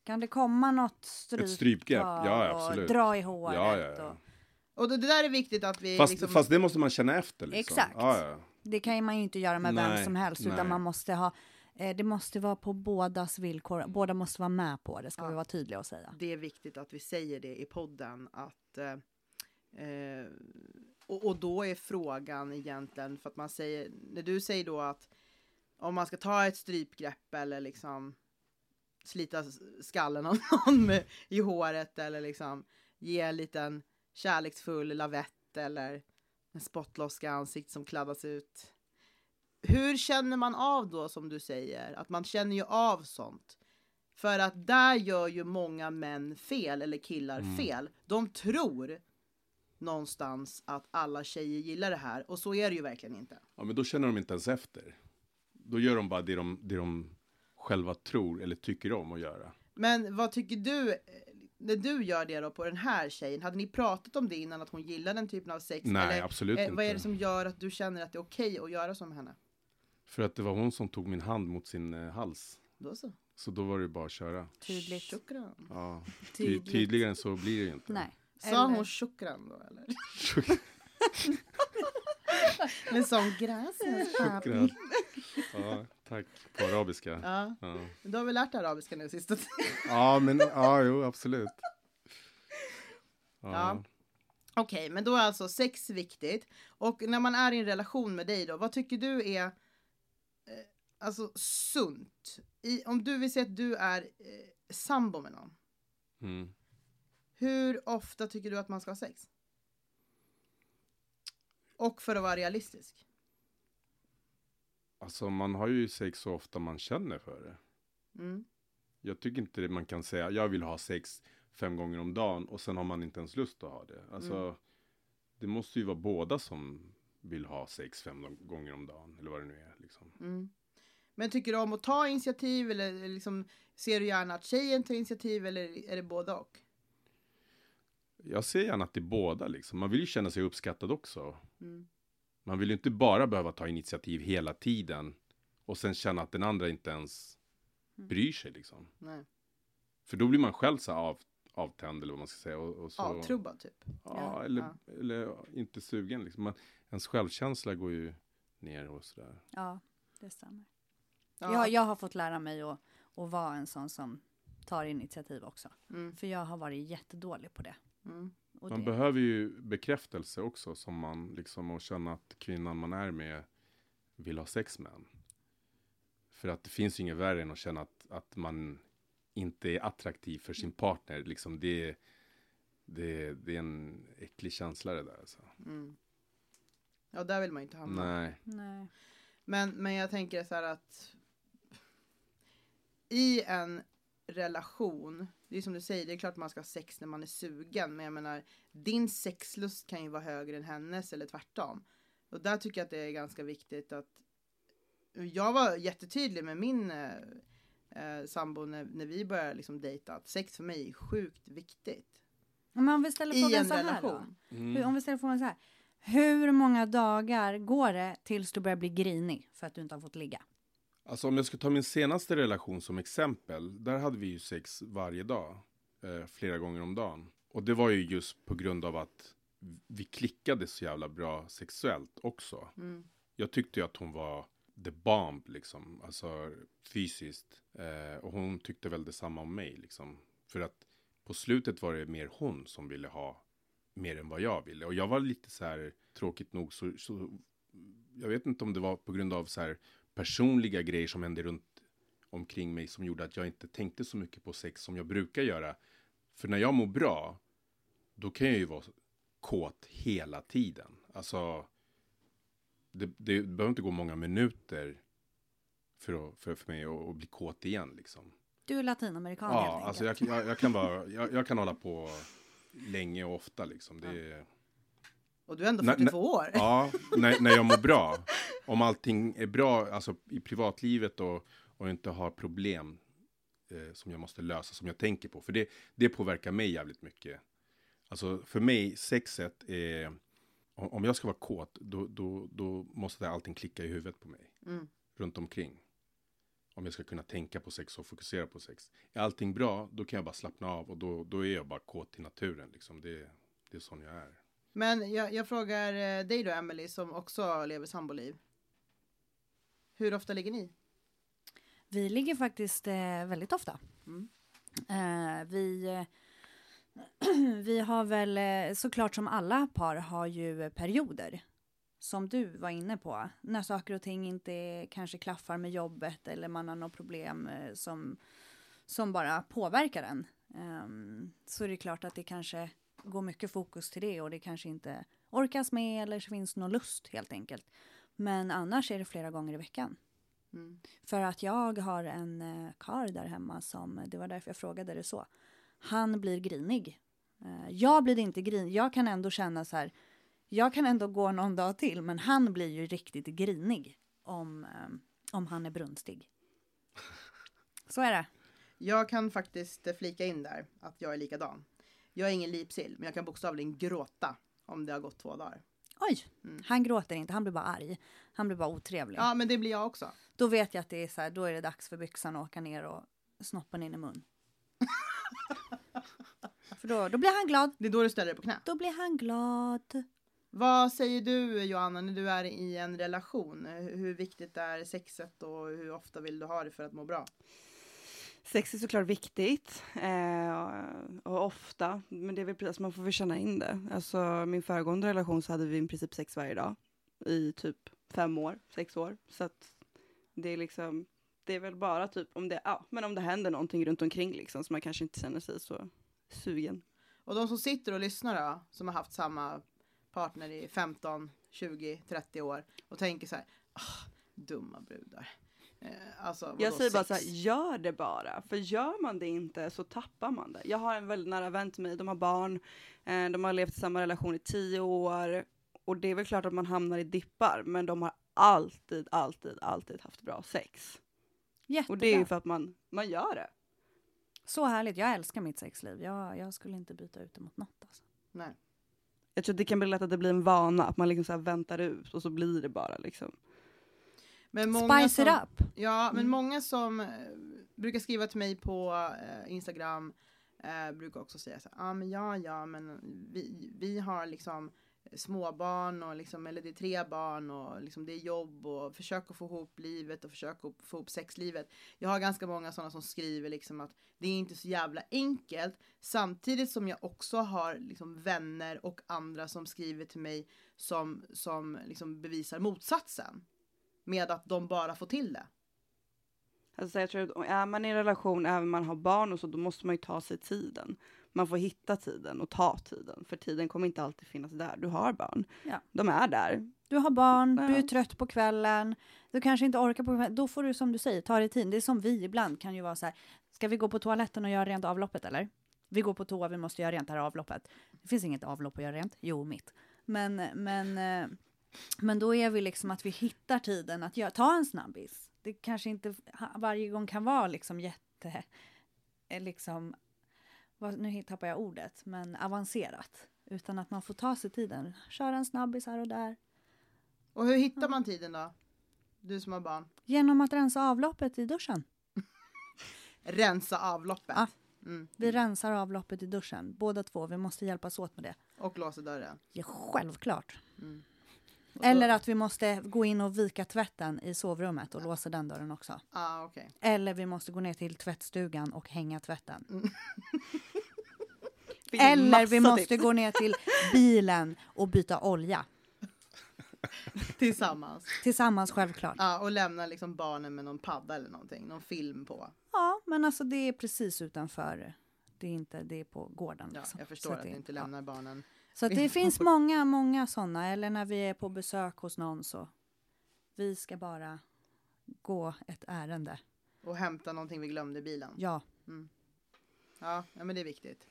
Kan det komma något stryp? Ett strypgrepp, ja, ja, och absolut. dra i håret? Ja, ja, ja. Och, Och det, det där är viktigt att vi Fast, liksom... fast det måste man känna efter liksom. Exakt. Det kan man ju inte göra med vem Nej, som helst, nej. utan man måste ha eh, det måste vara på bådas villkor. Båda måste vara med på det, ska vi vara tydliga och säga. det är viktigt att vi säger det i podden att eh, eh, och, och då är frågan egentligen för att man säger när du säger då att om man ska ta ett strypgrepp eller liksom slita skallen av någon med, i håret eller liksom ge en liten kärleksfull lavett eller en spottloska i ansiktet som kladdas ut. Hur känner man av då som du säger? Att man känner ju av sånt. För att där gör ju många män fel eller killar Mm. fel. De tror någonstans att alla tjejer gillar det här och så är det ju verkligen inte. Ja, men då känner de inte ens efter. Då gör de bara det de, det de själva tror eller tycker om att göra. Men vad tycker du, eh, när du gör det då på den här tjejen, hade ni pratat om det innan att hon gillar den typen av sex? Nej, Eller, absolut eh, inte. Vad är det som gör att du känner att det är okej att göra som henne? För att det var hon som tog min hand mot sin eh, hals. Då så. Så då var det bara att köra. Tydligt. Ja. Ty- tydligare än så blir det ju inte. Nej. Sa Eller- hon shukran då eller? Men som gräsens Shukran. Ja, tack. På arabiska. Ja, Ja, du har väl lärt dig arabiska nu sista tiden? ja men ja, jo, absolut. Ja. Okej, men då är alltså sex viktigt. Och när man är i en relation med dig då, vad tycker du är eh, alltså sunt? I, om du vill säga att du är eh, sambo med någon, Mm. Hur ofta tycker du att man ska ha sex? Och för att vara realistisk. Alltså man har ju sex så ofta man känner för det. Mm. Jag tycker inte det man kan säga, jag vill ha sex fem gånger om dagen och sen har man inte ens lust att ha det. Alltså, Mm. det måste ju vara båda som vill ha sex fem gånger om dagen, eller vad det nu är. Liksom. Mm. Men tycker du om att ta initiativ eller liksom, ser du gärna att tjejen tar initiativ eller är det båda och? Jag ser gärna att det är båda, liksom. man vill ju känna sig uppskattad också. Mm. Man vill ju inte bara behöva ta initiativ hela tiden och sen känna att den andra inte ens Mm. bryr sig. Liksom. Nej. För då blir man själv så av, avtänd eller vad man ska säga. Och, och så, Avtrubbad typ. Ja, Ja. eller, Ja. eller inte sugen. Liksom. Man, ens självkänsla går ju ner och sådär. Ja, det stämmer. Ja. Jag, jag har fått lära mig att, att vara en sån som tar initiativ också. Mm. För jag har varit jättedålig på det. Mm. Och Man det behöver ju bekräftelse också som man liksom och känna att kvinnan man är med vill ha sex med en. För att det finns ju inget värre än att känna att, att man inte är attraktiv för sin partner. Liksom det, det, det är en äcklig känsla det där. Alltså. Mm. Ja, där vill man ju inte hamna. Nej. Nej. Men, men jag tänker så här att i en relation, det är som du säger, det är klart man ska ha sex när man är sugen, men jag menar, din sexlust kan ju vara högre än hennes eller tvärtom. Och där tycker jag att det är ganska viktigt att jag var jättetydlig med min eh, eh, sambo när, när vi började liksom dejta, att sex för mig är sjukt viktigt. Men om vi ställer I frågan en så här då. relation. Hur, om vi ställer frågan så här. Hur många dagar går det tills du börjar bli grinig för att du inte har fått ligga? Alltså om jag ska ta min senaste relation som exempel. Där hade vi ju sex varje dag. Eh, flera gånger om dagen. Och det var ju just på grund av att vi klickade så jävla bra sexuellt också. Mm. Jag tyckte ju att hon var the bomb liksom. Alltså fysiskt. Eh, och hon tyckte väl detsamma om mig liksom. För att på slutet var det mer hon som ville ha mer än vad jag ville. Och jag var lite så här, tråkigt nog, så, så jag vet inte om det var på grund av så här personliga grejer som hände runt omkring mig som gjorde att jag inte tänkte så mycket på sex som jag brukar göra. För när jag mår bra, då kan jag ju vara kåt hela tiden. Alltså, det, det behöver inte gå många minuter för, att, för, för mig att, att bli kåt igen liksom. Du är latinamerikan Ja, helt alltså jag, jag, jag kan vara, jag, jag kan hålla på länge och ofta liksom. Det är, Och du är ändå Nej, 42 år. Ja, när, när jag mår bra. Om allting är bra, alltså i privatlivet och, och inte har problem eh, som jag måste lösa, som jag tänker på. För det, det påverkar mig jävligt mycket. Alltså för mig, sexet är, om, om jag ska vara kåt, då, då, då måste allting klicka i huvudet på mig. Mm. Runt omkring. Om jag ska kunna tänka på sex och fokusera på sex. Är allting bra, då kan jag bara slappna av och då, då är jag bara kåt i naturen. Liksom. Det, det är sån jag är. Men jag, jag frågar eh, dig då, Emily som också lever samboliv. Hur ofta ligger ni? Vi ligger faktiskt eh, väldigt ofta. Mm. Eh, vi, eh, vi har väl eh, såklart som alla par har ju perioder. som du var inne på, när saker och ting inte kanske klaffar med jobbet eller man har något problem eh, som, som bara påverkar en. ehm, så är det klart att det kanske går mycket fokus till det och det kanske inte orkas med eller så finns någon lust helt enkelt. Men annars är det flera gånger i veckan. Mm. För att jag har en eh, karl där hemma som, det var därför jag frågade det så. Han blir grinig. Eh, jag blir inte grinig, jag kan ändå känna så här, jag kan ändå gå någon dag till, men han blir ju riktigt grinig om, eh, om han är brunstig. Så är det. Jag kan faktiskt flika in där att jag är likadan. Jag är ingen lipsill, men jag kan bokstavligen gråta om det har gått två dagar. Oj, Mm. han gråter inte, han blir bara arg. Han blir bara otrevlig. Ja, men det blir jag också. Då vet jag att det är så här, då är det dags för byxan att åka ner och snoppen in i mun. för då, då blir han glad. Det är då du ställer dig på knä. Då blir han glad. Vad säger du Johanna när du är i en relation? Hur hur viktigt är sexet och hur ofta vill du ha det för att må bra? Sex är såklart viktigt eh, och ofta, men det är väl precis, alltså man får väl känna in det. Alltså min föregående relation så hade vi i princip sex varje dag i typ fem år, sex år. Så att det är liksom, det är väl bara typ om det, ja, men om det händer någonting runt omkring liksom så man kanske inte känner sig så sugen. Och de som sitter och lyssnar då, som har haft samma partner i 15, 20, 30 år och tänker så här, ah, dumma brudar. Alltså, Jag säger bara så sex? här, gör det bara. För gör man det inte så tappar man det. Jag har en väldigt nära vän till mig, de har barn, eh, de har levt i samma relation i tio år. Och det är väl klart att man hamnar i dippar, men de har alltid, alltid, alltid haft bra sex. Jättebra. Och det är ju för att man, man gör det. Så härligt. Jag älskar mitt sexliv. Jag, jag skulle inte byta ut det mot något. Alltså. Nej. Jag tror att det kan bli lätt att det blir en vana, att man liksom så här väntar ut och så blir det bara liksom. Men många Spice it som, up. Ja, men Mm. många som eh, brukar skriva till mig på eh, Instagram eh, brukar också säga så här, ah, men ja, ja, men vi, vi har liksom småbarn och liksom, eller det är tre barn och liksom det är jobb och försök att få ihop livet och försök att få ihop sexlivet. Jag har ganska många sådana som skriver liksom att det är inte så jävla enkelt samtidigt som jag också har liksom vänner och andra som skriver till mig som, som liksom bevisar motsatsen med att de bara får till det. Alltså jag tror att är man i en relation, även om man har barn och så, då måste man ju ta sig tiden. Man får hitta tiden och ta tiden, för tiden kommer inte alltid finnas där. Du har barn, Ja. de är där. Du har barn, du är Ja. trött på kvällen, du kanske inte orkar på kvällen. Då får du som du säger, ta dig tid. Det är som vi ibland kan ju vara så här, ska vi gå på toaletten och göra rent avloppet eller? Vi går på toa, vi måste göra rent det här avloppet. Det finns inget avlopp att göra rent, jo mitt. Men, men, eh, men då är vi liksom att vi hittar tiden att göra, ta en snabbis. Det kanske inte varje gång kan vara liksom jätte, eh, liksom, vad, nu tappar jag ordet, men avancerat. Utan att man får ta sig tiden, köra en snabbis här och där. Och hur hittar man tiden då? Du som har barn. Genom att rensa avloppet i duschen. Rensa avloppet. Ja. Mm. Vi rensar avloppet i duschen, båda två. Vi måste hjälpas åt med det. Och låser dörren. Ja, självklart. Mm. Eller att vi måste gå in och vika tvätten i sovrummet och låsa den dörren också. Ah, okej. Eller vi måste gå ner till tvättstugan och hänga tvätten. Fick Eller vi måste tips. gå ner till bilen och byta olja. Tillsammans. Tillsammans självklart. Ja, och lämna liksom barnen med någon padda eller någonting. Någon film på. Ja, men alltså det är precis utanför. Det är inte, det är på gården. Ja, liksom. jag förstår att det- ni inte ja. lämnar barnen. Så det finns många, många sådana. Eller när vi är på besök hos någon så. Vi ska bara gå ett ärende. Och hämta någonting vi glömde i bilen. Ja, Ja, ja men det är viktigt.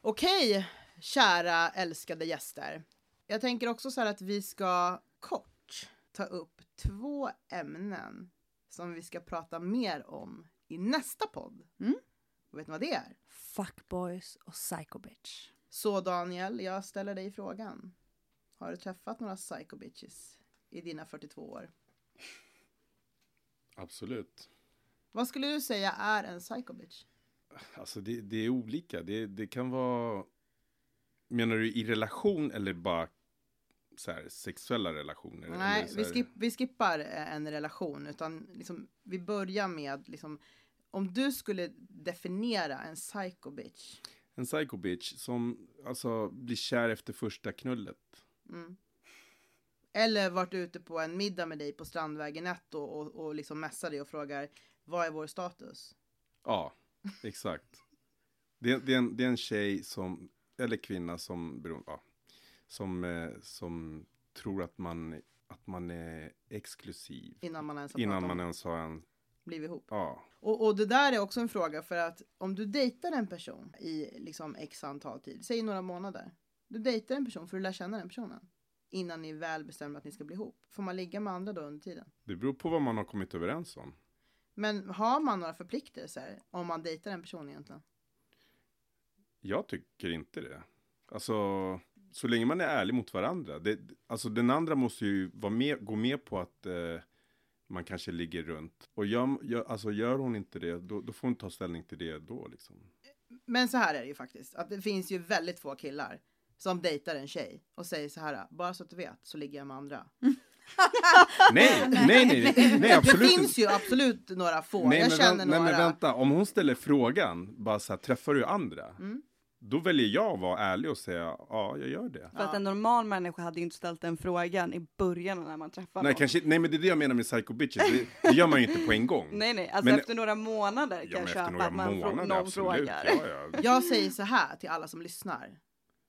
Okej, kära älskade gäster. Jag tänker också så här att vi ska kort ta upp två ämnen som vi ska prata mer om i nästa podd. Mm. Vet ni vad det är? fuckboys och psycho bitch. Så Daniel, jag ställer dig frågan. Har du träffat några psycho bitches i dina 42 år? Absolut. Vad skulle du säga är en psycho bitch? Alltså det, det är olika. Det, det kan vara... Menar du i relation eller bara så här, sexuella relationer? Nej, vi, skip, vi skippar eh, en relation utan liksom, vi börjar med liksom, om du skulle definiera en psycho bitch. En psycho bitch som alltså blir kär efter första knullet. Mm. Eller varit ute på en middag med dig på Strandvägen 1 och, och, och liksom messar dig och frågar vad är vår status? Ja, exakt. Det, det, är en, det är en tjej som, eller kvinna som, ja, som, eh, som tror att man, att man är exklusiv. Innan man ens har Innan man ens har en, blivit ihop. ja. Och, och det där är också en fråga för att om du dejtar en person i liksom x antal tid, säg några månader. Du dejtar en person för att lära känna den personen. Innan ni väl bestämmer att ni ska bli ihop. Får man ligga med andra då under tiden? Det beror på vad man har kommit överens om. Men har man några förpliktelser om man dejtar en person egentligen? Jag tycker inte det. Alltså, så länge man är ärlig mot varandra. Det, alltså den andra måste ju vara med, gå med på att eh, man kanske ligger runt. Och gör, gör, alltså gör hon inte det, då, då får hon ta ställning till det då liksom. Men så här är det ju faktiskt. Att det finns ju väldigt få killar som dejtar en tjej och säger så här. Bara så att du vet så ligger jag med andra. Nej, nej, nej, nej, absolut det finns ju absolut några få. Nej jag men, känner nej några. men vänta, om hon ställer frågan, bara så här, träffar du andra? Mm. Då väljer jag att vara ärlig och säga, ja, jag gör det. För att en normal människa hade ju inte ställt den frågan i början när man träffar Nej, någon. kanske, nej, men det är det jag menar med psycho bitches. Det, det gör man ju inte på en gång. Nej, nej, alltså Men- efter några månader ja, kan jag köpa att man månader, någon absolut. frågar. Ja, ja. Jag säger så här till alla som lyssnar.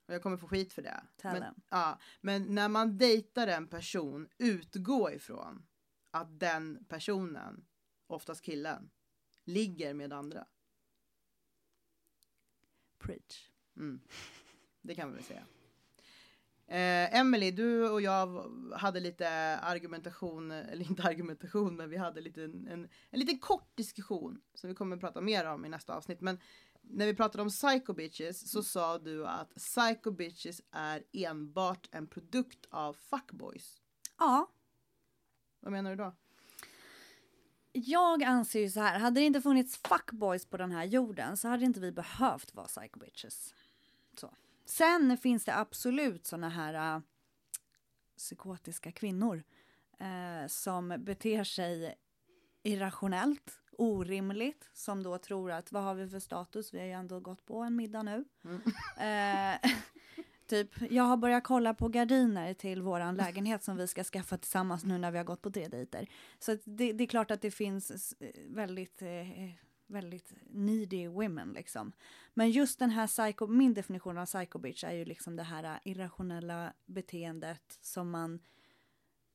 Och jag kommer få skit för det. Men, ja, men när man dejtar en person, utgå ifrån att den personen, oftast killen, ligger med andra. Preach. Mm. Det kan vi väl säga. Eh, Emily, du och jag hade lite argumentation, eller inte argumentation, men vi hade lite en, en, en liten kort diskussion som vi kommer att prata mer om i nästa avsnitt. Men när vi pratade om psycho bitches så sa du att psycho bitches är enbart en produkt av fuckboys. Ja, Vad menar du då? jag anser ju så här, hade det inte funnits fuckboys på den här jorden så hade inte vi behövt vara psycho bitches. Sen finns det absolut såna här äh, psykotiska kvinnor eh, som beter sig irrationellt, orimligt, som då tror att vad har vi för status? Vi har ju ändå gått på en middag nu. Eh, typ, jag har börjat kolla på gardiner till våran lägenhet som vi ska skaffa tillsammans nu när vi har gått på tre dejter. Så det, det är klart att det finns eh, väldigt, eh, väldigt needy women liksom. Men just den här psycho, min definition av psycho bitch är ju liksom det här irrationella beteendet som man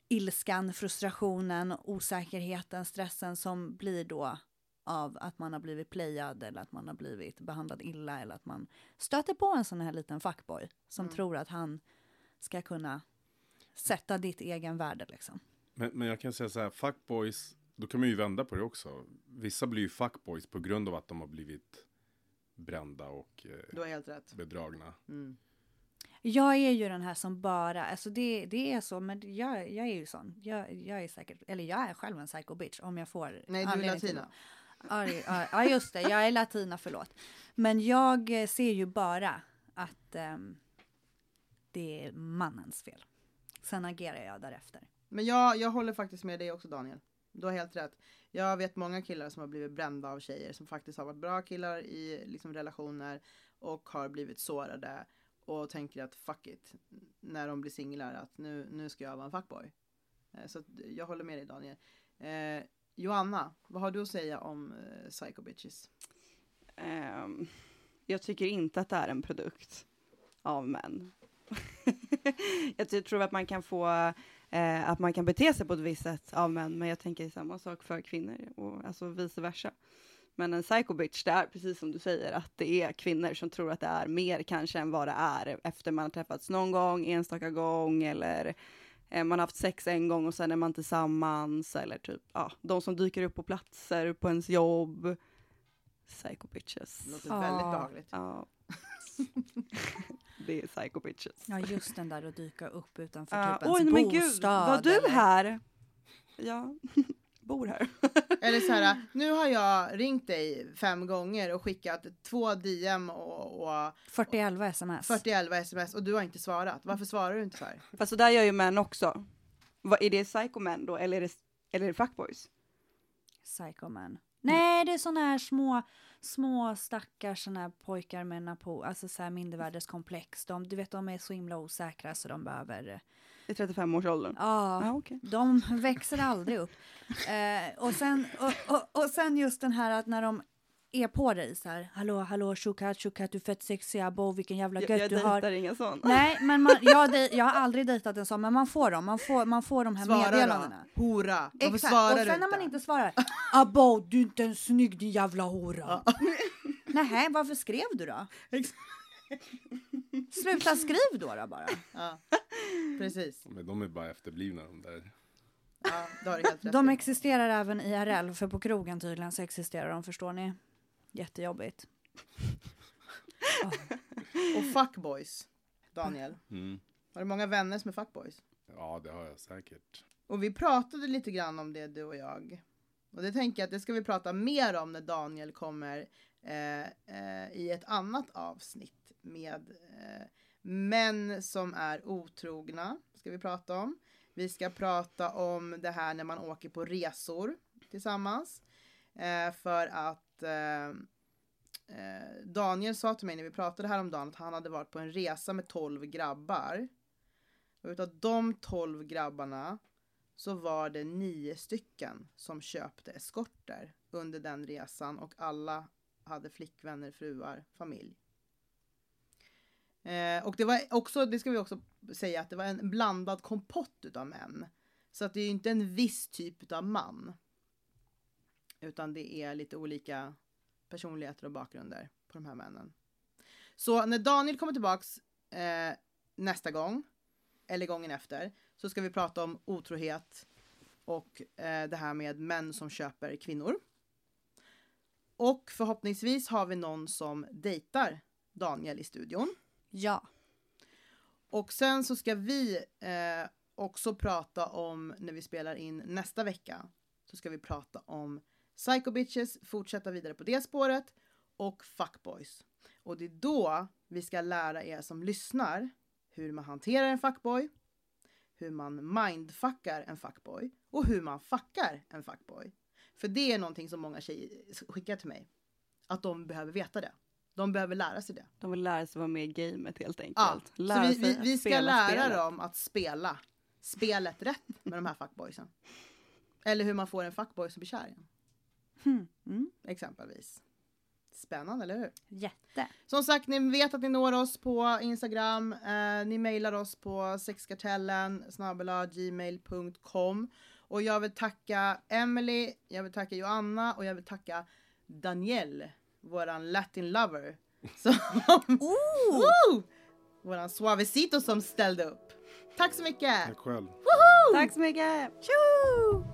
ilskan, frustrationen, osäkerheten, stressen som blir då av att man har blivit playad eller att man har blivit behandlad illa eller att man stöter på en sån här liten fuckboy som Mm. tror att han ska kunna sätta ditt egen värde liksom. Men, men jag kan säga så här, fuckboys, då kan man ju vända på det också. Vissa blir ju fuckboys på grund av att de har blivit brända och eh, Du har helt rätt. bedragna. Mm. Jag är ju den här som bara, alltså det, det är så, men jag, jag är ju sån. Jag, jag är säkert, eller jag är själv en psycho bitch om jag får Nej, du är latina. Ja, just det, jag är latina, förlåt. Men jag eh, ser ju bara att ehm, det är mannens fel. Sen agerar jag därefter. Men jag, jag håller faktiskt med dig också Daniel. Du har helt rätt. Jag vet många killar som har blivit brända av tjejer som faktiskt har varit bra killar i liksom, relationer och har blivit sårade och tänker att fuck it när de blir singlar att nu, nu ska jag vara en fuckboy. Eh, så jag håller med dig Daniel. Eh, Joanna, vad har du att säga om eh, psycho bitches? Um, jag tycker inte att det är en produkt av män. jag tror att man kan få, eh, att man kan bete sig på ett visst sätt av män, men jag tänker samma sak för kvinnor och alltså vice versa. Men en psycho bitch, det är precis som du säger, att det är kvinnor som tror att det är mer kanske än vad det är efter man har träffats någon gång, enstaka gång eller eh, man har haft sex en gång och sen är man tillsammans eller typ, ja, de som dyker upp på platser på ens jobb. Psycho bitches. Det låter väldigt behagligt. Ja. det är psycho bitches. Ja, just den där att dyka upp utanför Ja, typ ens oj, men gud, var du eller- här? Ja, bor här. Eller så här, nu har jag ringt dig fem gånger och skickat två DM och, och 4011 sms. 4011 sms och du har inte svarat. Varför svarar du inte så här? Fast så där gör ju män också. Vad, är det psycho-män då, eller är det, eller är det fuckboys? Psycho man. Nej, det är såna här små, små stackars såna här pojkar med napo, alltså så här mindervärdeskomplex. De, du vet, de är så himla osäkra så de behöver I 35-årsåldern? Ja, Ja, okej. de växer aldrig upp. Eh, och, sen, och, och, och sen just den här att när de är på dig så här, hallå, hallå, shukat, shukat, du är fett sexig, abo, vilken jävla Jag, gött jag du har. dejtar inga sån. Nej, men man, jag, dej- jag har aldrig dejtat en sån, men man får dem. Man får, man får de här Svara meddelandena. då. Hora. Exakt, och du sen när man inte? svarar, abo, du är inte ens snygg din jävla hora. Nej, varför skrev du då? Exakt. Sluta skriv då, då bara. Ja, precis. Men de är bara efterblivna de där. Ja, det har du helt rätt De i. existerar även IRL, för på krogen tydligen så existerar de, förstår ni? Jättejobbigt. Och fuckboys, Daniel. Mm. Har du många vänner som är fuckboys? Ja, det har jag säkert. Och vi pratade lite grann om det, du och jag. Och det tänker jag att det ska vi prata mer om när Daniel kommer eh, eh, i ett annat avsnitt med eh, män som är otrogna. Ska vi prata om. Vi ska prata om det här när man åker på resor tillsammans. Eh, för att att eh, eh, Daniel sa till mig när vi pratade häromdagen att han hade varit på en resa med 12 grabbar. Och utav de 12 grabbarna så var det nio stycken som köpte eskorter under den resan och alla hade flickvänner, fruar, familj. Eh, och det var också, det ska vi också säga, att det var en blandad kompott utav män. Så att det är ju inte en viss typ utav man. Utan det är lite olika personligheter och bakgrunder på de här männen. Så när Daniel kommer tillbaks eh, nästa gång, eller gången efter, så ska vi prata om otrohet och eh, det här med män som köper kvinnor. Och förhoppningsvis har vi någon som dejtar Daniel i studion. Ja. Och sen så ska vi eh, också prata om när vi spelar in nästa vecka. Så ska vi prata om Psycho Bitches, fortsätta vidare på det spåret och Fuckboys. Och det är då vi ska lära er som lyssnar hur man hanterar en fuckboy, hur man mindfuckar en fuckboy och hur man fuckar en fuckboy. För det är någonting som många tjejer skickar till mig. Att de behöver veta det. De behöver lära sig det. De vill lära sig vara med i gamet helt enkelt. Ja, så vi, vi, vi ska spela lära spelet. dem att spela spelet rätt med de här fuckboysen. Eller hur man får en fuckboy som blir kär i Hmm. Mm. exempelvis. Spännande, eller hur? Jätte. Som sagt, ni vet att ni når oss på Instagram. Eh, ni mejlar oss på sexkartellen gmail.com. Och jag vill tacka Emily, jag vill tacka Joanna och jag vill tacka Danielle, våran latin lover. Som, Oh! Våran suavecito som ställde upp. Tack så mycket! Tack själv. Tack så mycket! Tjo!